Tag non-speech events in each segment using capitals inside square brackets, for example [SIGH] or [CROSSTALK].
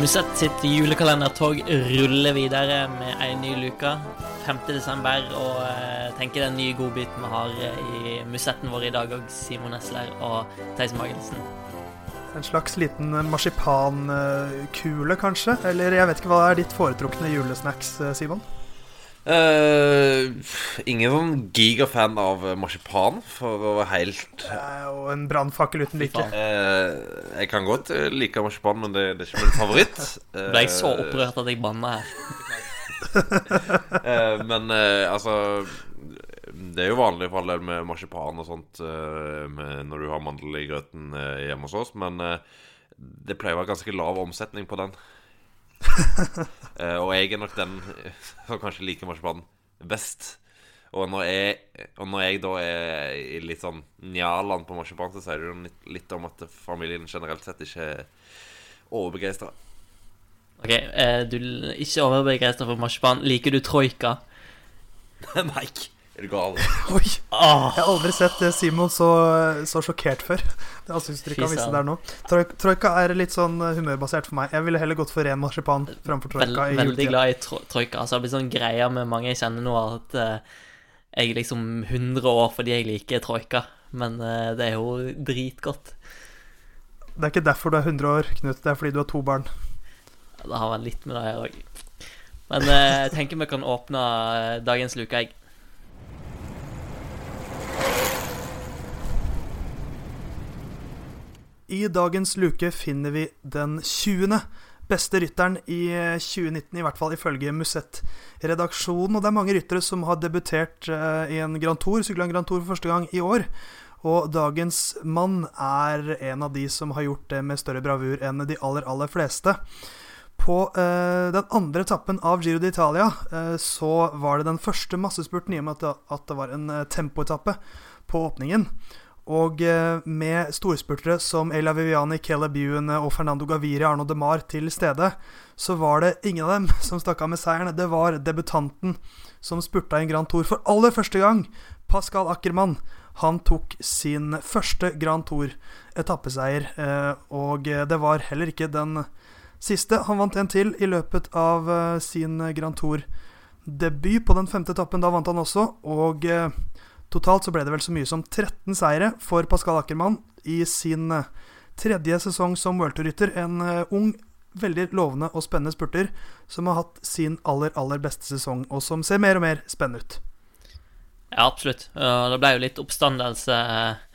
Musett sitt julekalendertog ruller videre med ei ny luke. 5. desember, og jeg tenker det er en ny godbit vi har i musetten vår i dag òg. Simon Esler og Theis Magelsen. En slags liten marsipankule, kanskje? Eller jeg vet ikke, hva er ditt foretrukne julesnacks, Simon? Uh, ingen sånn gigafan av marsipan, for å være helt Og en brannfakkel uten like. Uh, jeg kan godt like marsipan, men det, det er ikke min favoritt. Uh, [LAUGHS] Ble jeg så opprørt at jeg banna her. [LAUGHS] men altså Det er jo vanlig for all del med marsipan og sånt med, når du har mandel i grøten hjemme hos oss, men det pleier å være ganske lav omsetning på den. Uh, og jeg er nok den [LAUGHS] som kanskje liker marsipan best. Og når, jeg, og når jeg da er i litt sånn njaland på marsipan, så sier det jo litt, litt, om at familien generelt sett ikke er overbegeistra. OK, uh, du er ikke overbegeistra for marsipan. Liker du troika? [LAUGHS] Nei. Gal? [LAUGHS] Oi! Ah. Jeg har aldri sett Simon så, så sjokkert før. [LAUGHS] Det ansiktsuttrykket han viste der nå. Troika er litt sånn eh, humørbasert for meg. Jeg ville heller gått for ren marsipan framfor troika. Vel, veldig glad i tro troika. Altså, det blitt sånn greia med mange jeg kjenner nå, at uh, jeg er liksom 100 år fordi jeg liker troika. Men uh, det er jo dritgodt. Det er ikke derfor du er 100 år, Knut. Det er fordi du har to barn. Ja, Det har vel litt med det her òg. Men jeg tenker vi kan åpne dagens luke, jeg. I dagens luke finner vi den 20. beste rytteren i 2019, i hvert fall ifølge Musett-redaksjonen. Og det er mange ryttere som har debutert eh, i en Grand Tour, Sykland Grand Tour for første gang i år. Og dagens mann er en av de som har gjort det med større bravur enn de aller, aller fleste. På eh, den andre etappen av Giro d'Italia eh, så var det den første massespurten, i og med at det, at det var en eh, tempoetappe på åpningen. Og eh, med storspurtere som Elia Viviani, Caleb Ewan og Fernando Gaviri Arno Demar til stede, så var det ingen av dem [LAUGHS] som stakk av med seieren. Det var debutanten som spurta i en Grand Tour for aller første gang. Pascal Ackermann. Han tok sin første Grand Tour-etappeseier, eh, og det var heller ikke den siste. Han vant en til i løpet av eh, sin Grand Tour-debut på den femte etappen. Da vant han også, og Totalt så ble det vel så mye som 13 seire for Pascal Ackermann i sin eh, tredje sesong som worldtour-rytter. En eh, ung, veldig lovende og spennende spurter som har hatt sin aller, aller beste sesong, og som ser mer og mer spennende ut. Ja, absolutt. Det ble jo litt oppstandelse eh,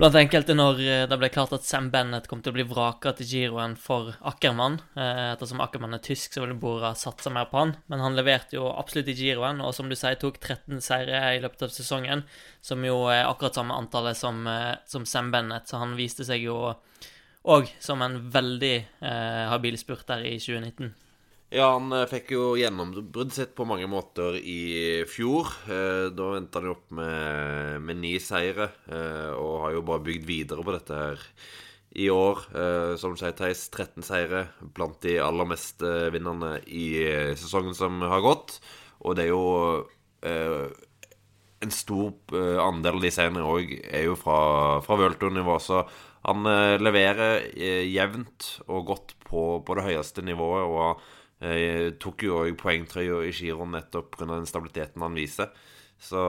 blant enkelte når eh, det ble klart at Sam Bennett kom til å bli vraka til giroen for Ackermann. Eh, ettersom Ackermann er tysk, så ville Bora satse mer på han. Men han leverte jo absolutt i giroen, og som du sier, tok 13 seire i løpet av sesongen. Som jo er akkurat samme antallet som, eh, som Sam Bennett, så han viste seg jo òg som en veldig eh, habil spurter i 2019. Ja, han eh, fikk jo gjennombruddet sitt på mange måter i fjor. Eh, da endte han jo opp med, med ni seire, eh, og har jo bare bygd videre på dette her i år. Som du sier, Theis, 13 seire blant de aller meste vinnerne i sesongen som har gått. Og det er jo en stor andel av de seirene òg er jo fra, fra World så han leverer jevnt og godt på, på det høyeste nivået. og jeg tok jo òg poengtrøya i giroen nettopp pga. den stabiliteten han viser. Så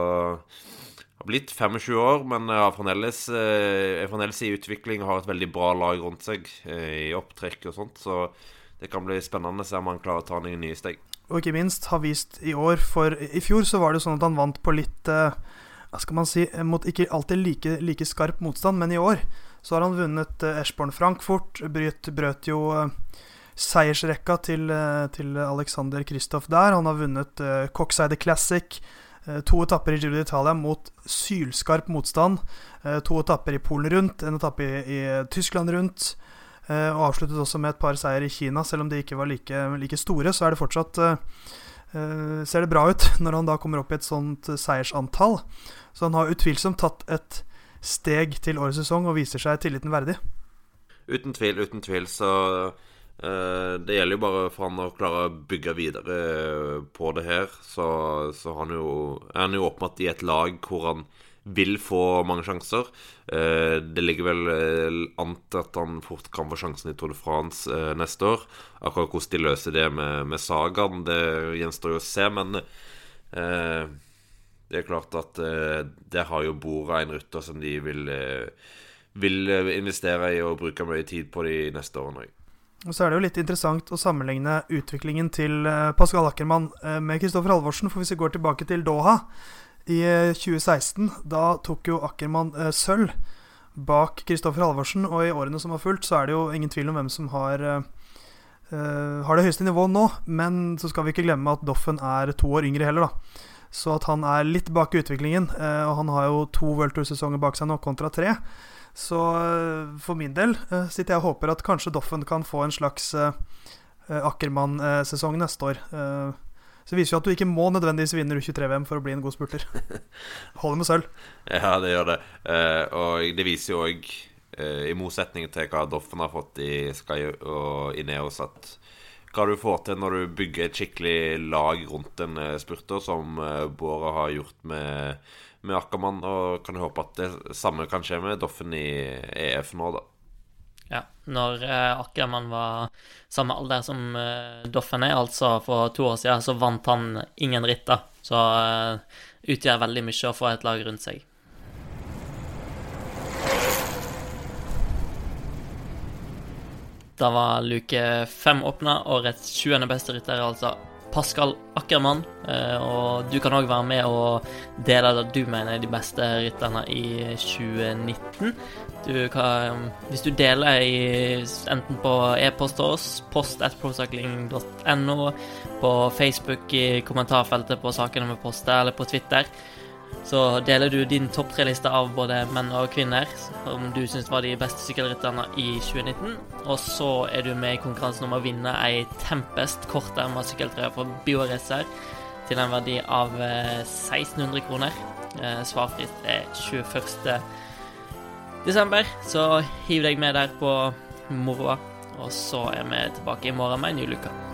har blitt 25 år, men jeg har fremdeles, er fremdeles i utvikling og har et veldig bra lag rundt seg eh, i opptrekk og sånt. Så det kan bli spennende å se om han klarer å ta noen nye steg. Og ikke minst har vist i år, for i fjor så var det sånn at han vant på litt eh, Hva skal man si Mot ikke alltid like, like skarp motstand, men i år så har han vunnet eh, Eschborn Frankfurt. Brøt, brøt jo seiersrekka til, eh, til Alexander Kristoff der. Han har vunnet uh, Coxside Classic. Uh, to etapper i Giro d'Italia mot sylskarp motstand. To etapper i Polen rundt, en etappe i, i Tyskland rundt. Og avsluttet også med et par seier i Kina. Selv om de ikke var like, like store, så er det fortsatt ser det bra ut [LAUGHS] når han da kommer opp i et sånt seiersantall. Så han har utvilsomt tatt et steg til årets sesong og viser seg tilliten verdig. Uten tvil, uten tvil. Så Eh, det gjelder jo bare for han å klare å bygge videre på det her. Så, så han jo, er han jo oppmatt i et lag hvor han vil få mange sjanser. Eh, det ligger vel eh, an til at han fort kan få sjansen i Tour de France eh, neste år. Akkurat hvordan de løser det med, med sagaen, det gjenstår jo å se, men eh, det er klart at eh, det har jo bordet en rytter som de vil, eh, vil investere i og bruke mye tid på de neste årene. Og så er det jo litt interessant å sammenligne utviklingen til Pascal Ackermann med Kristoffer Halvorsen, for hvis vi går tilbake til Doha i 2016, da tok jo Ackermann sølv bak Kristoffer Halvorsen, og i årene som har fulgt, så er det jo ingen tvil om hvem som har har det høyeste nivået nå, men så skal vi ikke glemme at Doffen er to år yngre heller, da. Så at han er litt bak i utviklingen. Og han har jo to World Tour-sesonger bak seg nå, kontra tre. Så uh, for min del sitter jeg og håper at kanskje Doffen kan få en slags Ackermann-sesong neste år. Så det viser jo at du ikke må nødvendigvis vinne U23-VM for å bli en god spurter. [LAUGHS] Holder med sølv. Ja, det gjør det. og det viser jo òg Eh, I motsetning til hva Doffen har fått i Sky og Ineos, at hva du får til når du bygger et skikkelig lag rundt en eh, spurter, som eh, Båra har gjort med, med Ackermann. Og kan håpe at det samme kan skje med Doffen i EF nå, da. Ja, når eh, Ackermann var samme alder som Doffen er, altså for to år siden, så vant han ingen ritt, da. Så utgjør veldig mye å få et lag rundt seg. Da var luke fem åpna, årets 20. beste rytter er altså Pascal Ackermann. Eh, og du kan òg være med og dele det du mener er de beste rytterne i 2019. Du kan, hvis du deler i, enten på e-post til oss, post at procycling.no, på Facebook i kommentarfeltet på sakene med poster, eller på Twitter, så deler du din topp tre-liste av både menn og kvinner, som du syns var de beste sykkelrytterne i 2019. Og så er du med i konkurransen om å vinne ei Tempest korterma sykkeltrøye fra Bioracer til en verdi av 1600 eh, kroner. Eh, svarfrist er 21. desember, så hiv deg med der på moroa. Og så er vi tilbake i morgen med en ny luke.